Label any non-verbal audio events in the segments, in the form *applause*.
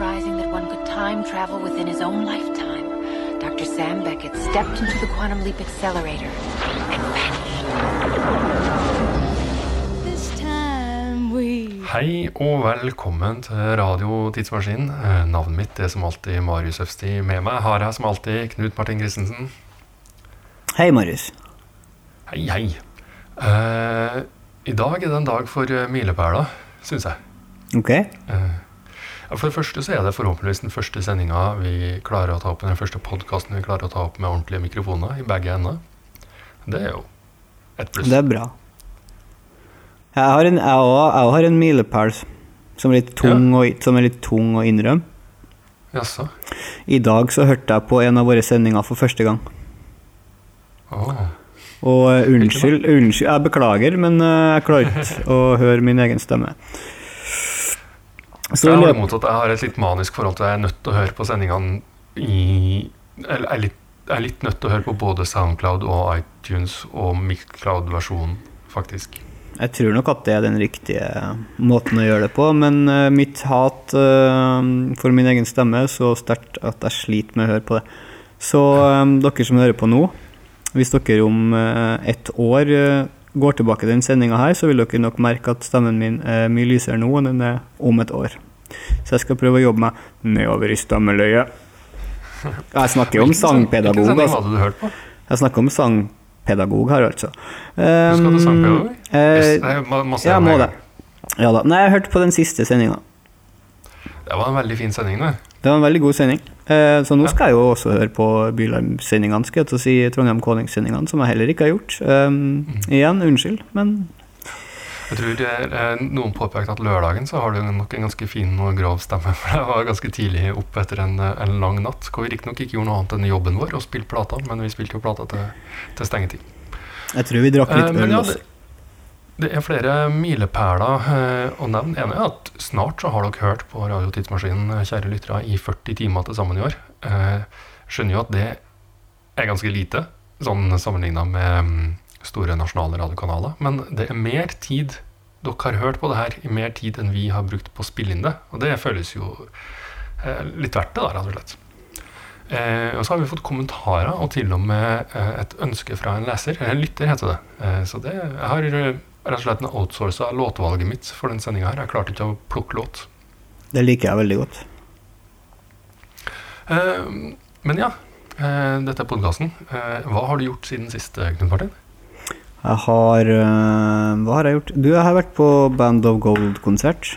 theorizing that one could time travel within his own lifetime, Dr. Sam Beckett stepped into the Quantum Leap Accelerator and vanished. This time we Hei og velkommen til Radio Tidsmaskin. Eh, Navnet mitt er som alltid Marius Øfsti. Med meg har jeg som alltid Knut Martin Christensen. Hei, Marius. Hei, hei. Uh, I dag er det en dag for milepæler, syns jeg. Ok. Eh, ja, for det første så er det forhåpentligvis den første sendinga vi klarer å ta opp, den første podkasten vi klarer å ta opp med ordentlige mikrofoner i begge ender. Det er jo et pluss. Det er bra. Jeg har en, jeg også, jeg har en milepæl som, å- som er litt tung å innrømme. Jaså? I dag så hørte jeg på en av våre sendinger for første gang. Oh. Og uh, unnskyld, unnskyld, jeg beklager, men uh, jeg klarer ikke *laughs* å høre min egen stemme. Så jeg har det løpet- Jeg har et litt manisk forhold til at jeg er nødt til å høre på sendingene i Eller er litt, er litt nødt til å høre på både Soundcloud og iTunes og Mixcloud-versjonen, faktisk. Jeg tror nok at det er den riktige måten å gjøre det på, men eh, mitt hat eh, for min egen stemme er så sterkt at jeg sliter med å høre på det. Så eh, dere som hører på nå, hvis dere om et år går tilbake til den sendinga her, så vil dere nok merke at stemmen min er mye lysere nå enn den er om et år. Så jeg skal prøve å jobbe meg nedover i stammeløyet. Jeg snakker jo om sangpedagog. Hvilken sending hadde du hørt på? Jeg snakker om sangpedagog her, altså. Du skal til sangpedagog? Um, eh, Yes, ja, må det. Ja da. Nei, jeg hørte på den siste sendinga. Det var en veldig fin sending, det. Det var en veldig god sending. Eh, så nå skal jeg jo også høre på Bylarm-sendingene, skal jeg til å si Trondheim Calling-sendingene, som jeg heller ikke har gjort. Um, igjen, unnskyld, men Jeg tror det er, eh, Noen påpekte at lørdagen så har du nok en ganske fin og grov stemme. *laughs* For jeg var ganske tidlig oppe etter en, eh, en lang natt. Hvor vi riktignok ikke gjorde noe annet enn jobben vår og spilte plater, men vi spilte jo plater til, til stengetid. jeg tror vi drakk litt Eh, øl ja, også. Det, er flere milepæler eh, å nevne. En er at snart så har dere hørt på Radiotidsmaskinen, eh, kjære lyttere, i 40 timer til sammen i år. Eh, skjønner jo at det er ganske lite, sånn sammenligna med mm, store nasjonale radiokanaler. Men det er mer tid dere har hørt på det her, i mer tid enn vi har brukt på å spille inn det. Og det føles jo litt verdt det, da, rett og slett. Eh, og så har vi fått kommentarer, og til og med et ønske fra en leser. En lytter, heter det. Eh, så det, jeg har rett og slett outsourca låtvalget mitt for den sendinga her. Jeg klarte ikke å plukke låt. Det liker jeg veldig godt. Eh, men ja, eh, dette er podkasten. Eh, hva har du gjort siden sist, eh, Knut Martin? Jeg har øh, Hva har jeg gjort? Du, jeg har vært på Band of Gold-konsert.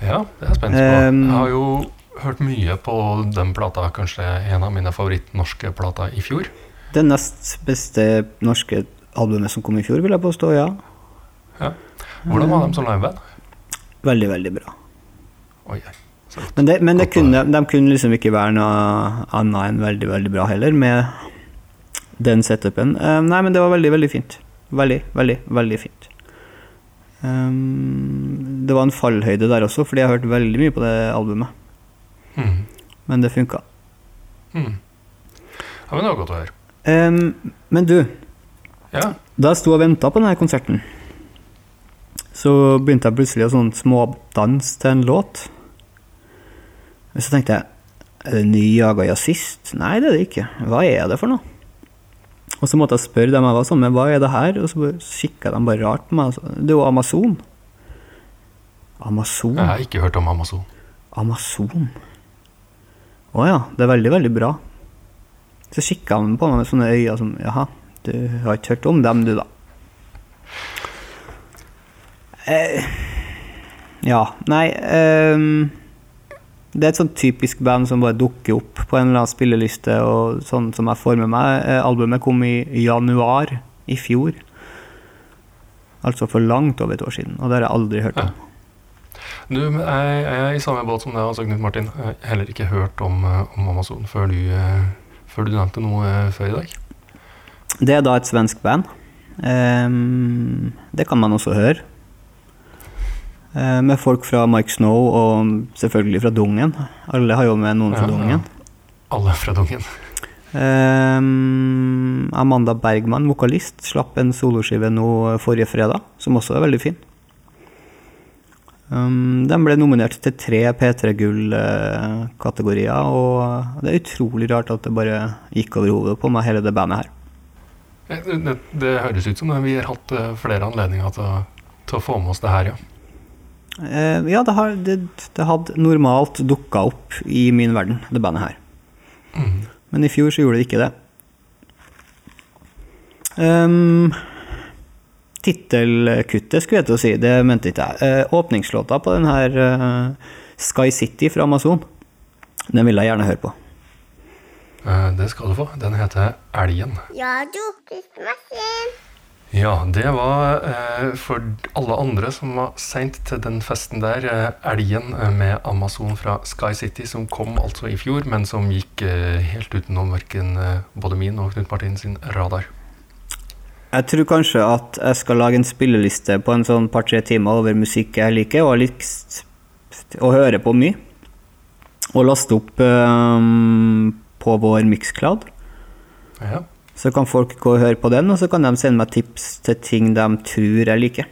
Ja, det er jeg spent på. Um, jeg har jo hørt mye på den plata, kanskje en av mine favorittnorske plater i fjor. Det nest beste norske albumet som kom i fjor, vil jeg påstå, ja. ja. Hvordan var de som liveband? Veldig, veldig bra. Oi. Men, det, men det kunne, de kunne liksom ikke være noe annet enn veldig, veldig bra heller, med den setupen. Eh, nei, men det var veldig, veldig fint. Veldig, veldig, veldig fint. Um, det var en fallhøyde der også, fordi jeg har hørt veldig mye på det albumet. mm, Men det funka. mm. Ja, men det var godt å høre. Um, men du, Ja, da jeg sto og venta på denne konserten, så begynte jeg plutselig å sånn smådanse til en låt. Men så tenkte jeg Er det nyjaga jazzist? Nei, det er det ikke. Hva er det for noe? Og så måtte jeg spørre dem jeg var sammen med, hva er det her? Og så kikka de bare rart på meg. Det er jo Amazon. Amazon? jeg har ikke hørt om Amazon. Amazon. Å ja, det er veldig, veldig bra. Så kikka han på meg med sånne øyne som Jaha, du har ikke hørt om dem, du, da? Eh, ja, nei eh, Det er et sånn typisk band som bare dukker opp på en eller annen spilleliste, og sånn som jeg får med meg. Eh, albumet kom i januar i fjor. Altså for langt over et år siden, og det har jeg aldri hørt om. Du, jeg, jeg er i samme båt som deg, altså, Knut Martin. Jeg har heller ikke hørt om, eh, om Amazon før du, eh, før du nevnte noe eh, før i dag. Det er da et svensk band. Um, det kan man også høre. Eh, med folk fra Mike Snow og selvfølgelig fra Dungen. Alle har jo med noen fra Ja, ja. Dungen. Alle fra Dungen. Um, Amanda Bergman, vokalist, slapp en soloskive nå forrige fredag, som også er veldig fin. Um, den ble nominert til tre P3 Gull-kategorier, og det er utrolig rart at det bare gikk over hodet på meg, hele det bandet her. Det, det, høres ut som vi har hatt eh, flere anledninger til til å få med oss det her, ja. Uh, ja, det, har, det, det hadde normalt dukka opp i min verden, det bandet her. Mm. Men i fjor så gjorde det ikke det. Um, Tittelkuttet, skulle jeg til å si, det mente ikke jeg. Uh, åpningslåta på den her uh, Sky City fra Amazon, den vil jeg gjerne høre på. Eh, Det skal du få. Den heter Elgen. Ja, du. Ja, det var eh, for alle andre som var seint til den festen der. Eh, elgen med Amazon fra Sky City, som kom altså i fjor, men som gikk helt utenom verken både min og Knut Martin sin radar. Jeg tror kanskje at jeg skal lage en spilleliste på en sånn par-tre timer over musikk jeg liker, og har lyst å høre på mye. Og laste opp ehm, på vår Mixcloud. Ja. Så kan folk gå og høre på den, og så kan de sende meg tips til ting de tror jeg liker.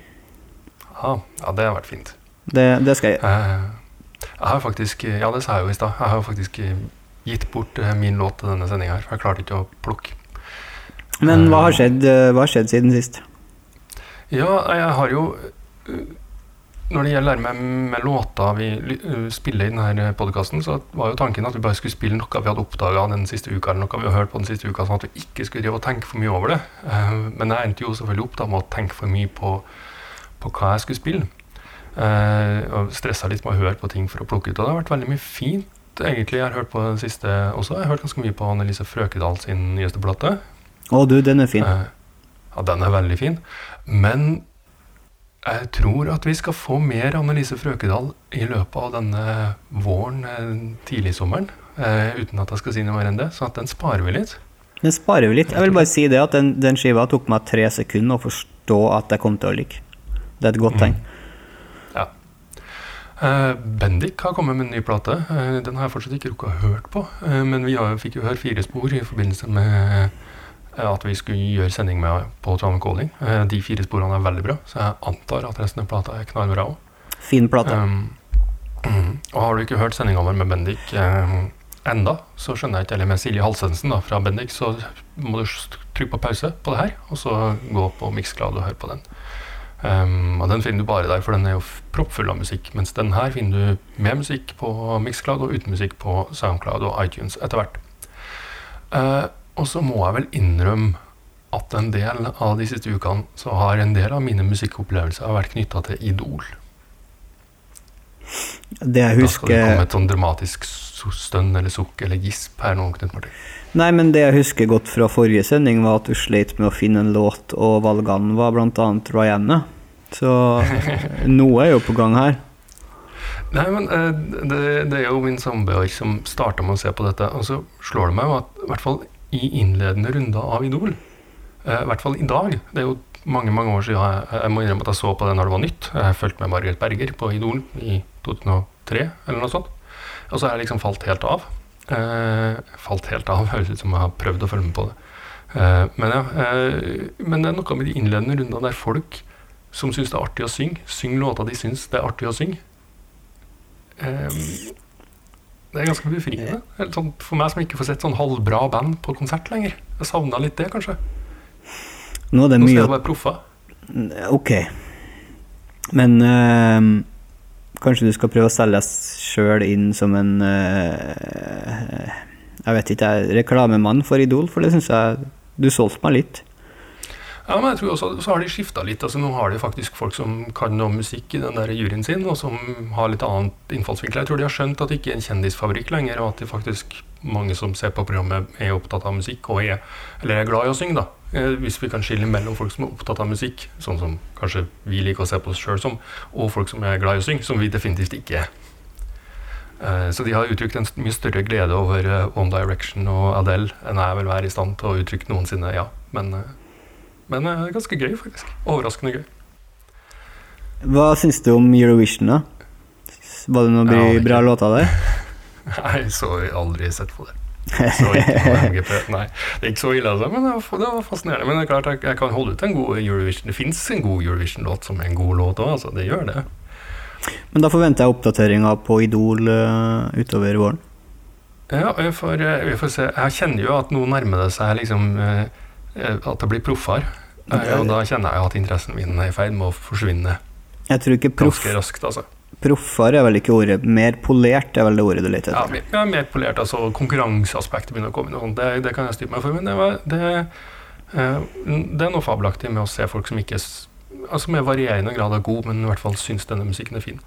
Ja, ja, det har vært fint. Det, det skal jeg gjøre. Eh, jeg har faktisk, ja det sa jeg jo i stad, jeg har faktisk eh, gitt bort eh, min låt til denne sendinga her, for jeg klarte ikke å plukke. Men hva har skjedd, hva har skjedd siden sist? Ja, jeg har jo Når det gjelder med, med låter vi spiller i denne podkasten, så var jo tanken at vi bare skulle spille noe vi hadde oppdaga den siste uka, eller noe vi har hørt på den siste uka, sånn at vi ikke skulle drive og tenke for mye over det. Eh, Men jeg endte jo selvfølgelig opp da med å tenke for mye på, på hva jeg skulle spille. Eh, og stressa litt med å høre på ting for å plukke ut. Og det har vært veldig mye fint, egentlig. Jeg har hørt på den siste også. Jeg har hørt ganske mye på Annelise Frøkedal sin nyeste plate. Å du, den er fin. Eh, Ja, den er veldig fin. Men jeg tror at vi skal få mer Annelise Frøkedal i løpet av denne våren, tidlig tidligsommeren. Eh, uten at jeg skal si noe mer enn det. Så at den sparer vi litt. Den sparer vi litt. Jeg vil bare si det at den, den skiva tok meg tre sekunder å forstå at jeg kom til å like. Det er et godt tegn. Ja. Eh, Bendik har kommet med en ny plate. Eh, den har jeg fortsatt ikke rukket å hørt på. Eh, men vi har, fikk jo høre fire spor i forbindelse med eh, at vi skulle gjøre sending med på Trondheim Calling. Eh, de fire sporene er veldig bra, så jeg antar at resten av plata er knallbra òg. Fin plate. Um, mm, og har du ikke hørt sendinga vår med Bendik um, enda, så skjønner jeg ikke, eller med Silje Halsensen da, fra Bendik, så må du trykke på pause på det her, og så gå på Mixcloud og høre på den. Um, og den finner du bare der, for den er jo proppfull av musikk, mens den her finner du med musikk på Mixcloud og uten musikk på Soundcloud og iTunes etter hvert. Eh, og så må jeg vel innrømme at en del av de siste ukene så har en del av mine musikkopplevelser vært knytta til Idol. Det jeg Da skal det komme et sånn dramatisk stønn eller sukk eller gisp her nå, Knut Martin. Nei, men det jeg husker godt fra forrige sending, var at du sleit med å finne en låt, og valgene var annet Rihanna. Så *laughs* noe er jo på gang her. Nei, men eh, det, det er jo min samboer som starta med å se på dette, og så slår det meg jo at i hvert fall i innledende runder av Idol, eh, i hvert fall i dag Det er jo mange mange år siden jeg, jeg må innrømme at jeg så på det når det var nytt. Jeg fulgte med Margaret Berger på Idol i 2003, eller noe sånt. Og så har jeg liksom falt helt av. Eh, falt helt av, *laughs* høres ut som jeg har prøvd å følge med på det. Eh, men ja, eh, men det er noe med de innledende rundene der folk som syns det er artig å synge, synger låter de syns det er artig å synge. Det er ganske befriende. Sånn, for meg som ikke får sett sånn halvbra band på konsert lenger. Jeg savna litt det, kanskje. Nå er det Nå skal mye jeg være proffa. Ok. Men øh, kanskje du skal prøve å selge deg sjøl inn som en øh, Jeg vet ikke, jeg reklamemann for Idol, for det syns jeg Du solgte meg litt. Ja, men jeg tror også så har de skifta litt. altså Nå har de faktisk folk som kan noe musikk i den der juryen sin, og som har litt annet innfallsvinkel. Jeg tror de har skjønt at det ikke er en kjendisfabrikk lenger, og at det faktisk mange som ser på programmet, er opptatt av musikk og er, eller er glad i å synge. da. Eh, Hvis vi kan skille mellom folk som er opptatt av musikk, sånn som kanskje vi liker å se på oss sjøl som, og folk som er glad i å synge, som vi definitivt ikke er. Eh, Så de har uttrykt en mye større glede over eh, One Direction og Adele enn jeg vil være i stand til å uttrykke noensinne, ja. Men, eh, men er ganske gøy, faktisk. Overraskende gøy. Hva syns du om Eurovision, da? Var det noen Ja, bra, er låter der? *laughs* Nei, så aldri sett på det. Så ikke på *laughs* MGP. Nei, det er ikke så ille, altså, men det var, det var fascinerende. Men det er klart, jeg, jeg kan holde ut en god Eurovision. Det fins en god Eurovision-låt som er en god låt òg, altså. Det gjør det. Men da forventer jeg oppdateringer på Idol uh, utover våren. Ja, vi får, eh, vi får se. Jeg kjenner jo at nå nærmer det seg liksom eh, eh, At jeg blir proffere. Eh, Og da kjenner jeg at interessen min er i ferd med å forsvinne Jeg tror ikke proff, ganske raskt, altså. Proffere er vel ikke ordet. Mer polert er vel det ordet du leter Ja, etter. mer, ja, mer polert. altså Konkurranseaspektet begynner å komme inn. Det, det kan jeg styre meg for. Men det, det, eh, det er noe fabelaktig med å se folk som ikke altså med varierende grad er god, men i hvert fall syns denne musikken er fin.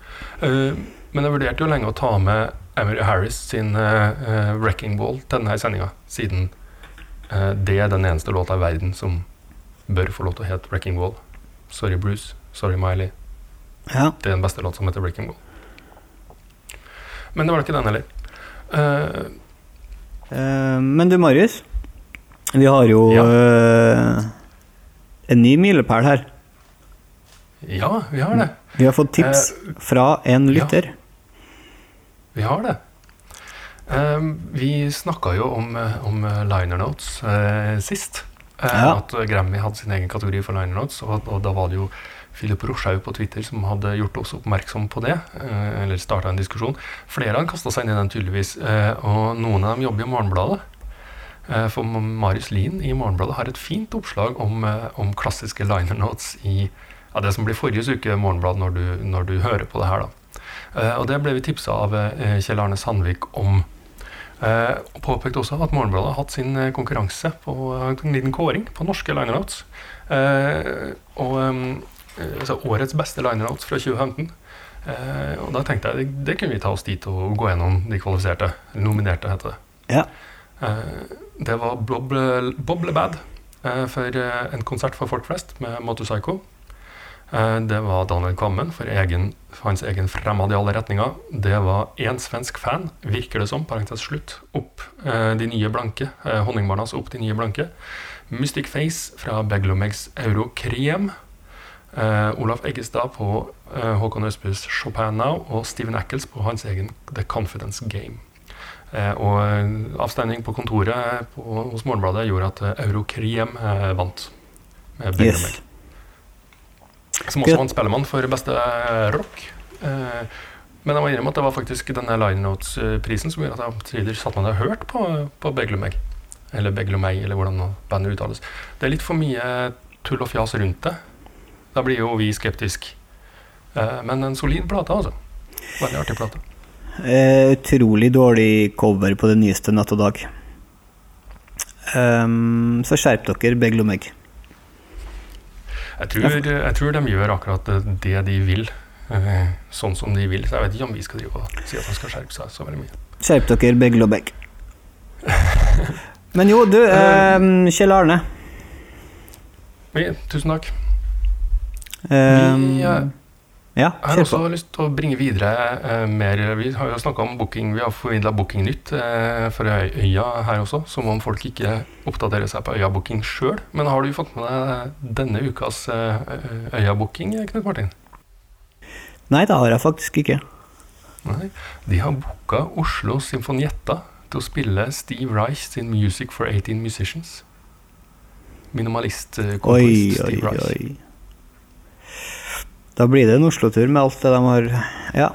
Eh, men jeg vurderte jo lenge å ta med Emery Harris sin eh, eh, 'Wrecking Ball' til denne sendinga, siden eh, det er den eneste låta i verden som bør få lov til å hete 'Wrecking Ball'. Sorry, Bruce. Sorry, Miley. Ja. Det er den beste låta som heter Breaking Ball. Men det var ikke den heller. Uh, uh, men du, Marius. Vi har jo Ja. uh, en ny milepæl her. ja, vi har det. Vi har fått tips Eh, fra en ja. lytter. Vi har det. Eh, vi snakka jo om, eh, om eh, liner notes eh, sist. Ja. At Grammy hadde sin egen kategori for liner notes. Og, og da var det jo Philip Roshaug på Twitter som hadde gjort oss oppmerksom på det. eller starta en diskusjon. Flere har kasta seg inn i den, tydeligvis. og noen av dem jobber i Morgenbladet. For Marius Lien i Morgenbladet har et fint oppslag om, om klassiske liner notes i ja, det som blir forrige uke Morgenblad når du, når du hører på det her. da. Og det ble vi tipsa av Kjell Arne Sandvik om. Eh, og påpekte også at Morgenbladet har hatt sin eh, konkurranse på en liten kåring på norske liner notes. Eh, og eh, altså årets beste liner notes fra 2015. Eh, og da tenkte jeg det, det kunne vi ta oss dit og gå gjennom de kvalifiserte. Nominerte, heter det. Ja. Eh, det var Bob, Bob LeBad for en konsert for folk flest med Motorpsycho. Eh, det var Daniel Kvammen for, egen, hans egen fremad i alle retninger. Det var én svensk fan, virker det som, parentes slutt, opp eh, de nye blanke. Eh, Honningbarnas opp de nye blanke. Mystic Face fra Beglomegs Eurokrem. Eh, Olaf Eggestad på eh, Håkon Østbys Chopin Now. Og Steven Ackles på hans egen The Confidence Game. Eh, og eh, avstemning på kontoret på, hos Morgenbladet gjorde at eh, Eurokrem eh, vant. Med Begge Yes. Som også vant Spellemann for beste eh, rock. Eh, men jeg må innrømme at det var faktisk denne Line Notes-prisen som gjorde at jeg satt meg ned og hørte på, på Beglomeg. Eller Beglomeg, eller hvordan bandet uttales. Det er litt for mye tull og fjas rundt det. Da blir jo vi skeptiske. Eh, men en solid plate, altså. Veldig artig plate. Eh, utrolig dårlig cover på det nyeste Natt og Dag. Um, så skjerp dere, Beglo meg. Jeg tror, jeg tror de gjør akkurat det de vil, eh, sånn som de vil. Så jeg vet ikke om vi skal drive og si at de skal skjerpe seg så veldig mye. Skjerp dere, begge og begge. Men jo, du, *laughs* eh, Kjell Arne. Tusen takk. Um, Vi, eh, ja, Jeg har også på. lyst til å bringe videre eh, mer Vi har jo snakka om booking, vi har formidla bookingnytt eh, for Øya her også, som om folk ikke oppdaterer seg på Øya-booking sjøl. Men har du fått med deg denne ukas eh, Øya-booking, Knut Martin? Nei, det har jeg faktisk ikke. Nei. De har booka Oslo Symfonietta til å spille Steve Reich sin Music for 18 Musicians. Minimalistkomponist Steve Reich. oi, oi. Da blir det en Oslo-tur med alt det de har Ja,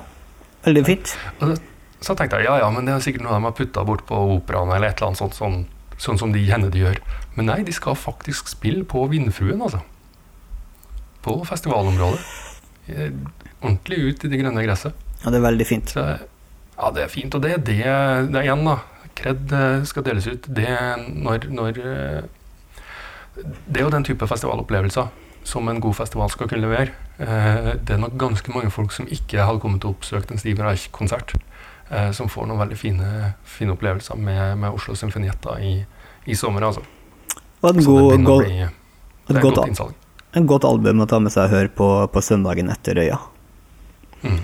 veldig fint. Og Så tenkte jeg ja, ja, men det er sikkert noe de har putta bort på operaen eller et eller annet sånt, sånn, sånn som de Kennedy gjør. Men nei, de skal faktisk spille på Vindfruen, altså. På festivalområdet. Eh, Ordentlig ut i det grønne gresset. Ja, det er veldig fint. Så, ja, det er fint. Og det er det, det er igjen, da. Kred eh, skal deles ut. Det når, når eh, Det er jo den type festivalopplevelser som en god festival skal kunne levere. Eh, Det er nok ganske mange folk som ikke hadde kommet og oppsøkt en Steve Reich-konsert, eh, som får noen veldig fine, fine opplevelser med, med Oslo Symfonietta i, i sommer, altså. Og et, det god, god, bli det et, godt, godt et godt album å ta med seg og høre på på søndagen etter Øya. Mm.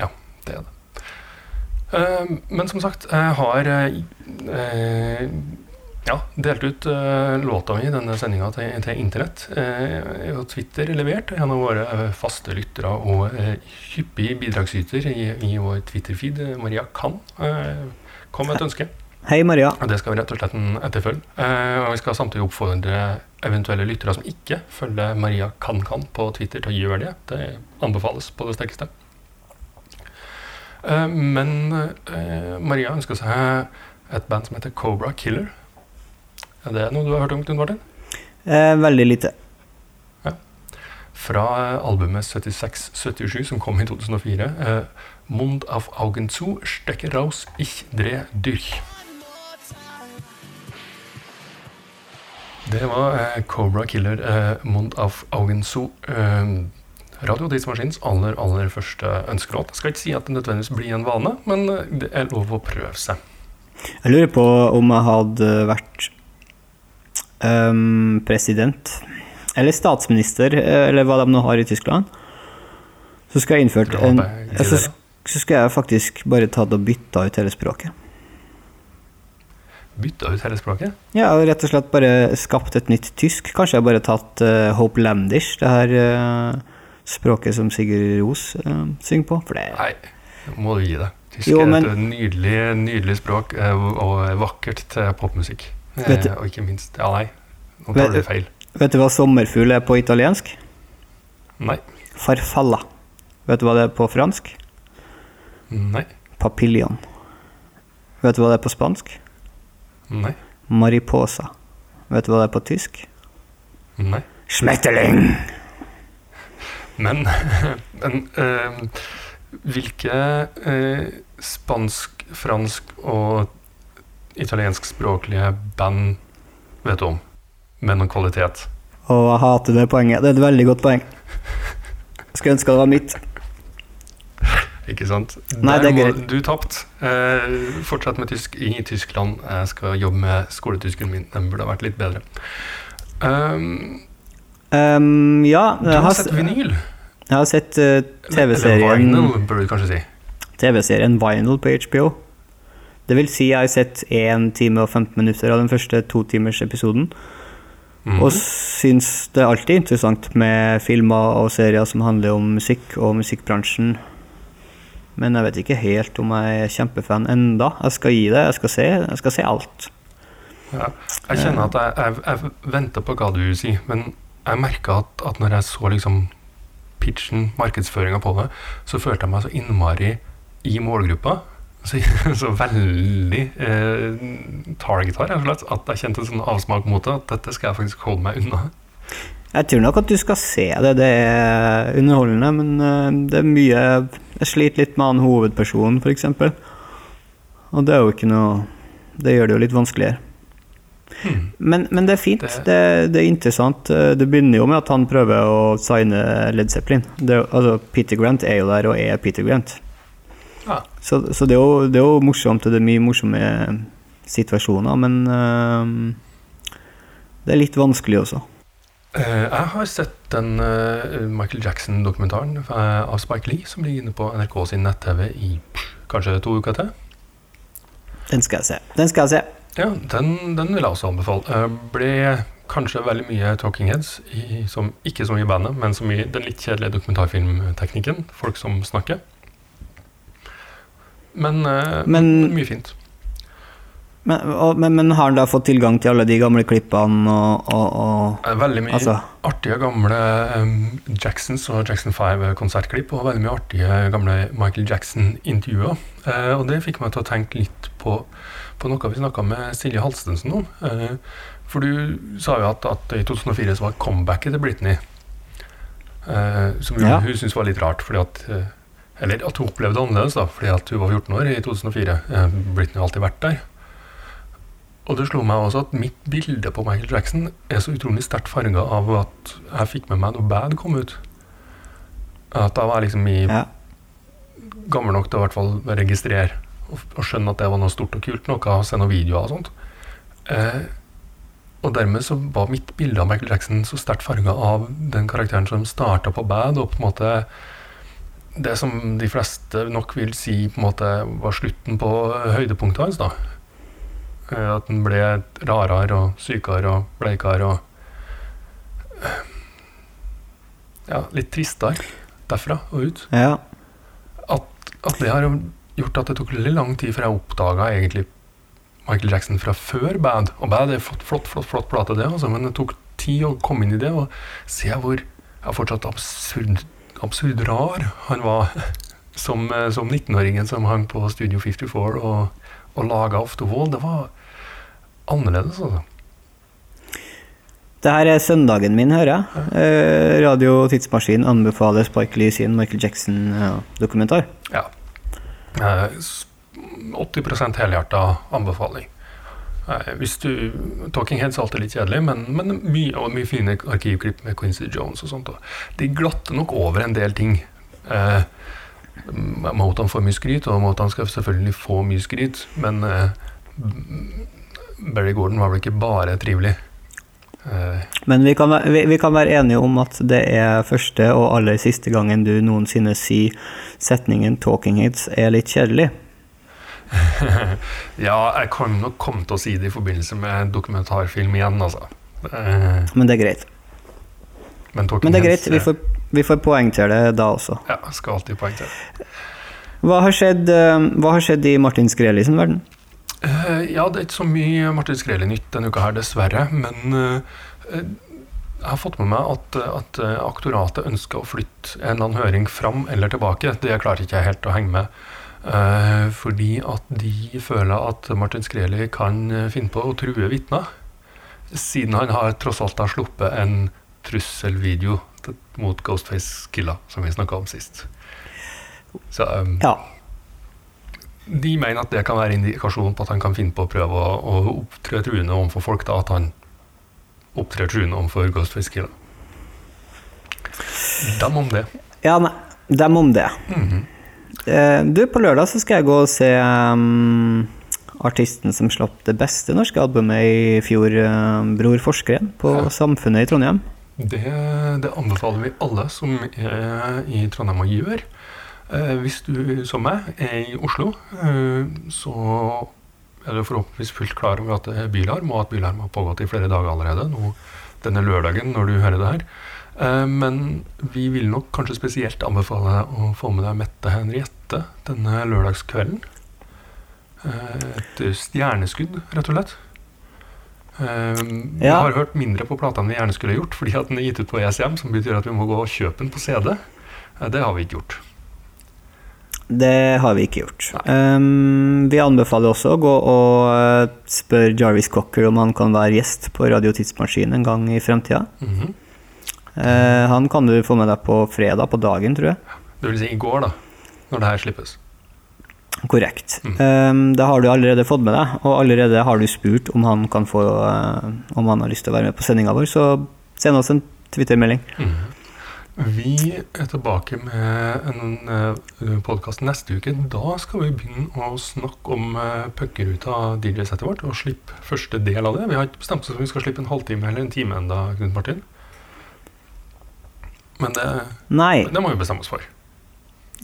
Ja, det er det. Eh, men som sagt, jeg har ja, delt ut uh, låta mi, i denne sendinga, til, til internett. Uh, og Twitter levert en av våre eh, faste lyttere og uh, hyppig bidragsyter i, i vår Twitter-feed, eh, Maria Kann, eh, kom med et ønske. Hei, Maria. Og det skal vi rett og slett etterfølge. Eh, og vi skal samtidig oppfordre eventuelle lyttere som ikke følger Maria Kan-Kan på Twitter, til å gjøre det. Det anbefales på det sterkeste. Eh, men eh, Maria ønsker seg et band som heter Cobra Killer. Er det noe du har hørt om, Knut Martin? Eh, veldig lite. Fra eh, albumet 76-77, som kom i 2004. Eh, Mund auf Augen zu, stecker raus, ich dre durch. Det var eh, Cobra Killer, eh, Mund auf Augen zu. Eh, Radio Tidsmaskins aller, aller første ønskelåt. Jeg skal ikke si at det nødvendigvis blir en vane, men eh, det er lov å prøve seg. Jeg lurer på om jeg hadde vært ehm, president, eller statsminister, eh, eller hva de nå har i Tyskland. Så skal jeg innført en så, så skal jeg faktisk bare tatt og bytta ut hele språket. Bytta ut hele språket. Ja, og rett og slett bare skapt et nytt tysk. Kanskje jeg bare tatt uh, Hope Landish, det her uh, språket som Sigurd Ros uh, synger på. For det Nei, må du gi deg. Tysk Jo, er et nydelig, nydelig språk, og er vakkert til popmusikk. Vet eh, og ikke minst Ja, nei, nå tar du du- feil. Vet du hva sommerfugl er på italiensk? Nei. Farfalla. Vet du hva det er på fransk? Nei. Papillion Vet du hva det er på spansk? Nei. Mariposa. Vet du hva det er på tysk? Nei. Schmetterling! Men, *laughs* men øh, hvilke øh, spansk, fransk og italienskspråklige band vet du om? Med noen kvalitet? Å, jeg hater det poenget. Det er et veldig godt poeng. Skulle ønske det var mitt. Ikke sant? Nei, det er greit. Du tapte. Eh, fortsett med tysk i Tyskland. Jeg skal jobbe med skoletysken min. Den burde ha vært litt bedre. Um, um, ja, du har har, sett vinyl? jeg har sett uh, TV-serien vinyl, burde du kanskje si. TV-serien Vinyl på HBO. Det vil si jeg har sett 1 time og 15 minutter av den første to timers episoden. Mhm. Og syns det er alltid interessant med filmer og serier som handler om musikk og musikkbransjen. Men jeg vet ikke helt om jeg er kjempefan enda. Jeg skal gi det. Jeg skal se, jeg skal se alt. Ja. Jeg kjenner at jeg, jeg, jeg venter på hva du sier, men jeg merka at, at når jeg så liksom pitchen, markedsføringa på det, så følte jeg meg så innmari i målgruppa. Så, *laughs* så veldig eh, rett og slett. At jeg kjente en sånn avsmak mot det. At dette skal jeg faktisk holde meg unna. Jeg tror nok at du skal se det. Det er underholdende, men eh, det er mye Jeg sliter litt med han hovedpersonen, f.eks. Og det er jo ikke noe Det gjør det jo litt vanskeligere. Hmm. Men, men det er fint. Det- Det, det er interessant. Eh, Det begynner jo med at han prøver å signe Led Zeppelin. Det, altså, Peter Grant er jo der og er Peter Grant. Ja. Så, så det, er jo, det er jo morsomt, og det er mye morsomme situasjoner, men uh, det er litt vanskelig også. Uh, jeg har sett den uh, Michael Jackson-dokumentaren eh, av Spike Lee som ligger inne på NRK sin nett-TV i kanskje to uker til. Den skal jeg se. Den skal jeg se. Ja, den, den vil jeg også anbefale. Eh, ble kanskje veldig mye talking heads, i, som, ikke så mye i bandet, men så mye den litt kjedelige dokumentarfilmteknikken. Folk som snakker. Men, eh, Men- mye fint. Men, og, men, men har han da fått tilgang til alle de gamle klippene og, og, og Veldig mye Altså, artige gamle um, Jacksons og Jackson 5-konsertklipp, og veldig mye artige gamle Michael Jackson-intervjuer. Uh, og det fikk meg til å tenke litt på, på noe vi snakka med Silje Halstensen om. Uh, for du sa jo at, at i 2004 så var comebacket til Britney, uh, som jo Ja. hun syntes var litt rart, fordi at Eller at hun opplevde det annerledes, da, fordi at hun var 14 år i 2004. Eh, Britney har alltid vært der. Og det slo meg også at mitt bilde på Michael Jackson er så utrolig sterkt farga av at jeg fikk med meg noe bad kom ut. At da var jeg liksom i ja. gammel nok til å i hvert fall registrere og, og skjønne at det var noe stort og kult, noe å se noen videoer og sånt. Eh, og dermed så var mitt bilde av Michael Jackson så sterkt farga av den karakteren som starta på bad, og på en måte det som de fleste nok vil si på en måte var slutten på høydepunktet hans. da. Eh, At den ble rarere og sykere og bleikere og Ja, litt tristere derfra og ut. ja. At, at det har gjort at det tok veldig lang tid før jeg oppdaga egentlig Michael Jackson fra før Bad. Og Bad er flott, flott, flott, flott plate, det, altså, men det tok tid å komme inn i det. Og se hvor jeg fortsatt absurd, absurd rar han var som, eh, som 19-åringen som hang på Studio 54 og, og laga Wall. Det var annerledes, altså. Det her er søndagen min, hører jeg. Eh, Radio Tidsmaskin anbefaler Spike Lee sin Michael Jackson-dokumentar. Ja. Eh, s- 80 helhjerta anbefaling. Hvis du, Talking Heads er alltid litt kjedelig, men, men mye, og mye fine arkivklipp med Quincy Jones og sånt. Og de glatter nok over en del ting. Eh, Motan får mye skryt, og Motan skal selvfølgelig få mye skryt, men eh, Barry Gordon var vel ikke bare trivelig. Eh, Men vi kan, vi, vi kan være enige om at det er første og aller siste gangen du noensinne sier setningen 'Talking Heads' er litt kjedelig. *laughs* ja, jeg kan nok komme til å si det i forbindelse med dokumentarfilm igjen, altså. Eh, Men det er greit. men, Men det er greit, vi får, vi får poengtere det da også. Ja, skal alltid poengtere. Hva har skjedd, eh, hva har skjedd i Martin Skreli sin verden? Uh, ja, det er ikke så mye Martin Skreli-nytt denne uka her, dessverre. Men eh, jeg har fått med meg at, at aktoratet ønsker å flytte en eller annen høring fram eller tilbake. Det klarer ikke jeg helt å henge med. Eh, fordi at de føler at Martin Skreli kan eh, finne på å true vitner. Siden han har tross alt har sluppet en trusselvideo mot Ghostface Killa, som vi snakka om sist. Så um, Ja. de mener at det kan være indikasjon på at han kan finne på å prøve å, å opptre truende overfor folk. da, At han opptrer truende overfor Ghostface Killa. Dem om det. Ja, nei, dem om det. Mhm. Eh, Du, på lørdag så skal jeg gå og se um, artisten som slapp det beste norske albumet i fjor, eh, Bror Forskeren, på Ja. Samfunnet i Trondheim. Det, det anbefaler vi alle som er i Trondheim å gjøre. Eh, hvis du, som meg, er i Oslo, eh, så er du forhåpentligvis fullt klar over at det er bylarm, og at bylarm har pågått i flere dager allerede. Nå, denne lørdagen, når du hører det her. Eh, men vi vil nok kanskje spesielt anbefale å få med deg Mette Henriette denne lørdagskvelden. Eh, et stjerneskudd, rett og slett. Eh, Vi har hørt mindre på plata enn vi gjerne skulle gjort, fordi at den er gitt ut på ESM, som betyr at vi må gå og kjøpe den på CD. Det har vi ikke gjort. Det har vi ikke gjort. Um, vi anbefaler også å gå og spørre Jarvis Cocker om han kan være gjest på Radio Tidsmaskin en gang i fremtida. Mhm. Eh, han kan du få med deg på fredag på dagen, tror jeg. Det vil si i går, da, når det her slippes. Korrekt. Mm. Um, det har du allerede fått med deg, og allerede har du spurt om han kan få eh, Om han har lyst til å være med på sendinga vår, så send oss en Twitter-melding. Mm. Vi er tilbake med en podkast neste uke. Da skal vi begynne å snakke om punkeruta DJ-settet vårt og slippe første del av det. Vi har ikke bestemt oss om vi skal slippe en halvtime eller en time enda, Knut Martin. Men det, det må vi bestemme oss for.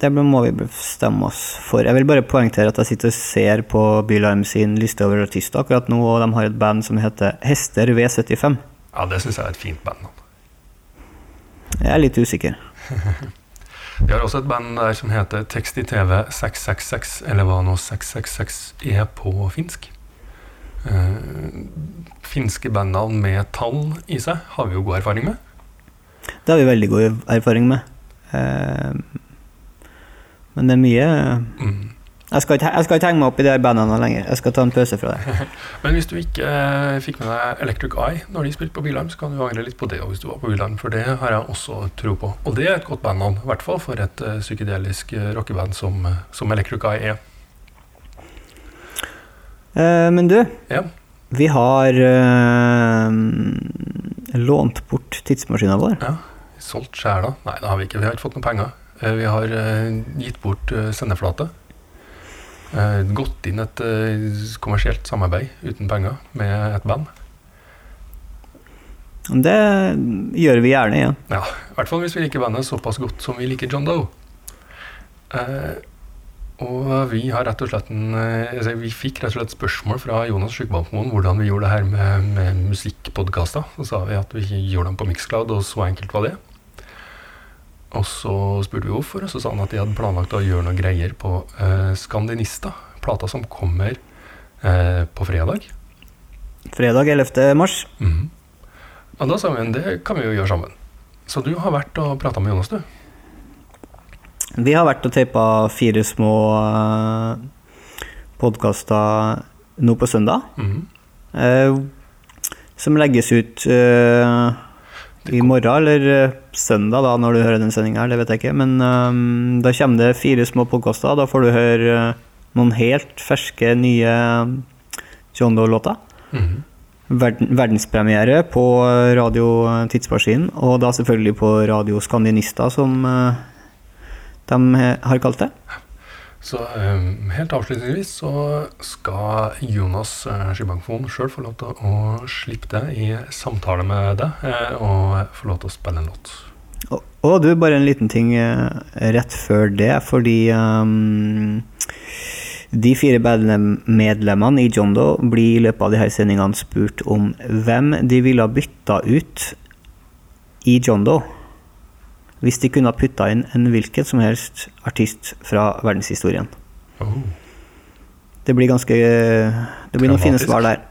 det må vi bestemme oss for. Jeg vil bare poengtere at jeg sitter og ser på Bylarm sin liste over artister akkurat nå, og de har et band som heter Hester V75. Ja, det syns jeg er et fint band. Jeg er litt usikker. *laughs* De har også et band der som heter Tekst i TV 666, eller hva nå 666 er på finsk. Uh, finske bandnavn med tall i seg har vi jo god erfaring med. Det har vi veldig god erfaring med. Eh, men det er mye Mm. Jeg skal ikke, jeg skal ikke henge meg opp i de bandene lenger. Jeg skal ta en pause fra det. *laughs* Men hvis du ikke eh, fikk med deg Electric Eye når de spilte på Bylarm, så kan du angre litt på det hvis du var på Bylarm, for det har jeg også tro på. Og det er et godt bandnavn, i hvert fall for et uh, psykedelisk uh, rockeband som, eh, som Electric Eye er. Eh, men du, Ja. vi har eh, lånt bort tidsmaskinen vår. Solgt sjela? Nei, det har vi ikke. Vi har ikke fått noe penger. Eh, Vi har eh, gitt bort eh, sendeflate. Gått inn et kommersielt samarbeid uten penger med et band. Det gjør vi gjerne igjen. Ja, I hvert fall hvis vi liker bandet såpass godt som vi liker John Doe. Eh, og vi har rett og slett en, altså Vi fikk rett og slett spørsmål fra Jonas Sjukbankmoen hvordan vi gjorde det her med, med musikkpodkaster. Så sa vi at vi gjorde dem på Mixcloud, og så enkelt var det. Og så spurte vi hvorfor, og så sa han at de hadde planlagt å gjøre noen greier på eh, Skandinista. Plata som kommer eh, på fredag. Fredag 11. mars. Mhm. Og da sa vi det kan vi jo gjøre sammen. Så du har vært og prata med Jonas, du. Vi har vært og teipa fire små uh, podkaster nå på søndag. Mhm. eh, som legges ut eh, i morgen, eller eh, søndag, da, når du hører den sendinga. Det vet jeg ikke. Men um, da kommer det fire små podkaster. Da får du høre eh, noen helt ferske, nye John Doe-låter. Mhm. Verden, verdenspremiere på Radio Tidsmaskinen, og da selvfølgelig på Radio Skandinista, som uh, de har kalt det. Så eh, helt avslutningsvis så skal Jonas uh, Skibangfon sjøl få lov til å slippe det i samtale med deg, eh, og få lov til å spille en låt. Og, og du, bare en liten ting eh, rett før det, fordi um, de fire bandmedlemmene i John Doe blir i løpet av de her sendingene spurt om hvem de ville bytta ut i John Doe hvis de kunne ha putta inn en hvilken som helst artist fra verdenshistorien. Oh. Det blir ganske Det blir noen fine svar der.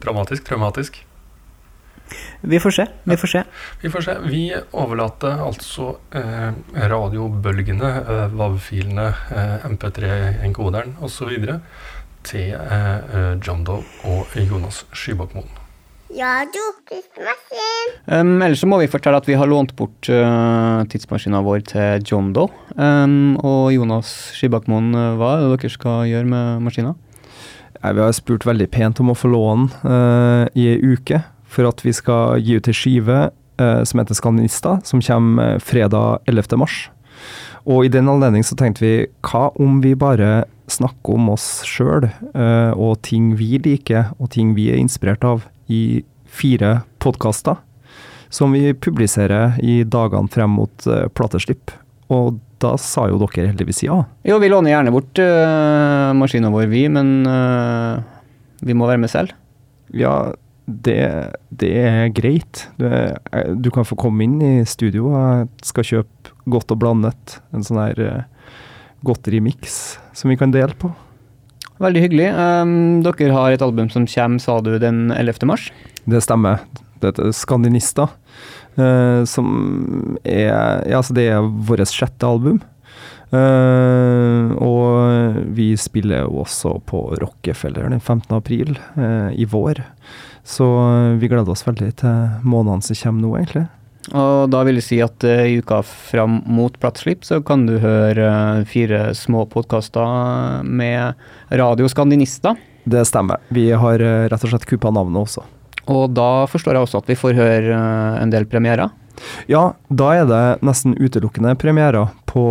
Dramatisk, traumatisk. Vi får se. Vi får se. Vi får se. Vi overlater altså eh, radiobølgene, eh, WAV-filene, eh, MP3-enkoderen osv. til eh, eh, John Doe og Jonas Skybakmoen. Radio Tidsmaskin. Um, ellers så må vi fortelle at vi har lånt bort uh, tidsmaskinen vår til John Doe. Um, og Jonas Skibakmoen, uh, hva er det dere skal gjøre med maskinen? Nei, vi har spurt veldig pent om å få låne eh, i ei uke, for at vi skal gi ut ei skive uh, som heter Skandinista, som kommer eh, fredag 11. mars. Og i den anledning så tenkte vi, hva om vi bare snakker om oss sjøl, eh, og ting vi liker, og ting vi er inspirert av, i fire podkaster, som vi publiserer i dagene frem mot eh, plateslipp. Og da sa jo dere heldigvis ja. Jo, vi låner gjerne bort uh, maskinen vår, vi, men uh, vi må være med selv. Ja, det, det er greit. Du, du kan få komme inn i studio. Jeg skal kjøpe godt og blandet. En sånn her uh, godterimiks som vi kan dele på. Veldig hyggelig. Um, dere har et album som kommer, sa du, den 11. mars. Det stemmer. Det heter Skandinista, Uh, som er Ja, altså det er vårt sjette album. Uh, og vi spiller jo også på Rockefeller den 15. april uh, i vår. Så vi gleder oss veldig til månedene som kommer nå, egentlig. Og da vil jeg si at uh, i uka fram mot plattslipp så kan du høre uh, fire små podkaster med Radio Skandinista. Det stemmer. Vi har uh, rett og slett kuppa navnet også. Og da forstår jeg også at vi får høre en del premierer. Ja, da er det nesten utelukkende premierer på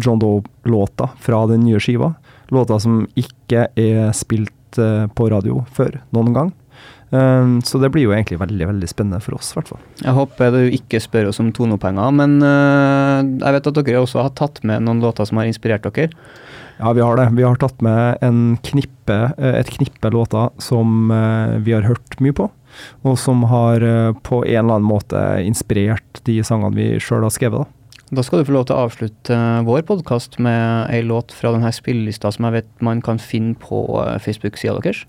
John Doe-låta fra den nye skiva. Låta som ikke er spilt på radio før noen gang. Um, så det blir jo egentlig veldig veldig spennende for oss, i hvert fall. Jeg håper du ikke spør oss om tonopenger, men uh, jeg vet at dere også har tatt med noen låter som har inspirert dere. Ja, vi har det. Vi har tatt med en knippe, eh, et knippe låter som eh, vi har hørt mye på, og som har eh, på en eller annen måte inspirert de sangene vi sjøl har skrevet. da. Da skal du få lov til å avslutte vår podkast med ei låt fra denne spillelista som jeg vet man kan finne på Facebook-sida deres.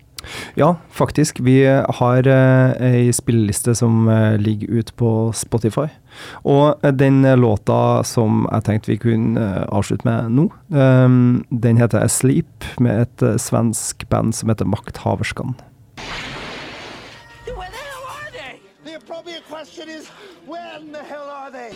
Ja, faktisk. Vi har eh, ei spilleliste som eh, ligger ute på Spotify. Og eh, den låta som jeg tenkte vi kunne eh, avslutte med nå, eh, den heter 'Asleep', med et eh, svensk band som heter Makthaverskan. Where the hell are they? The appropriate question is, when the hell are they?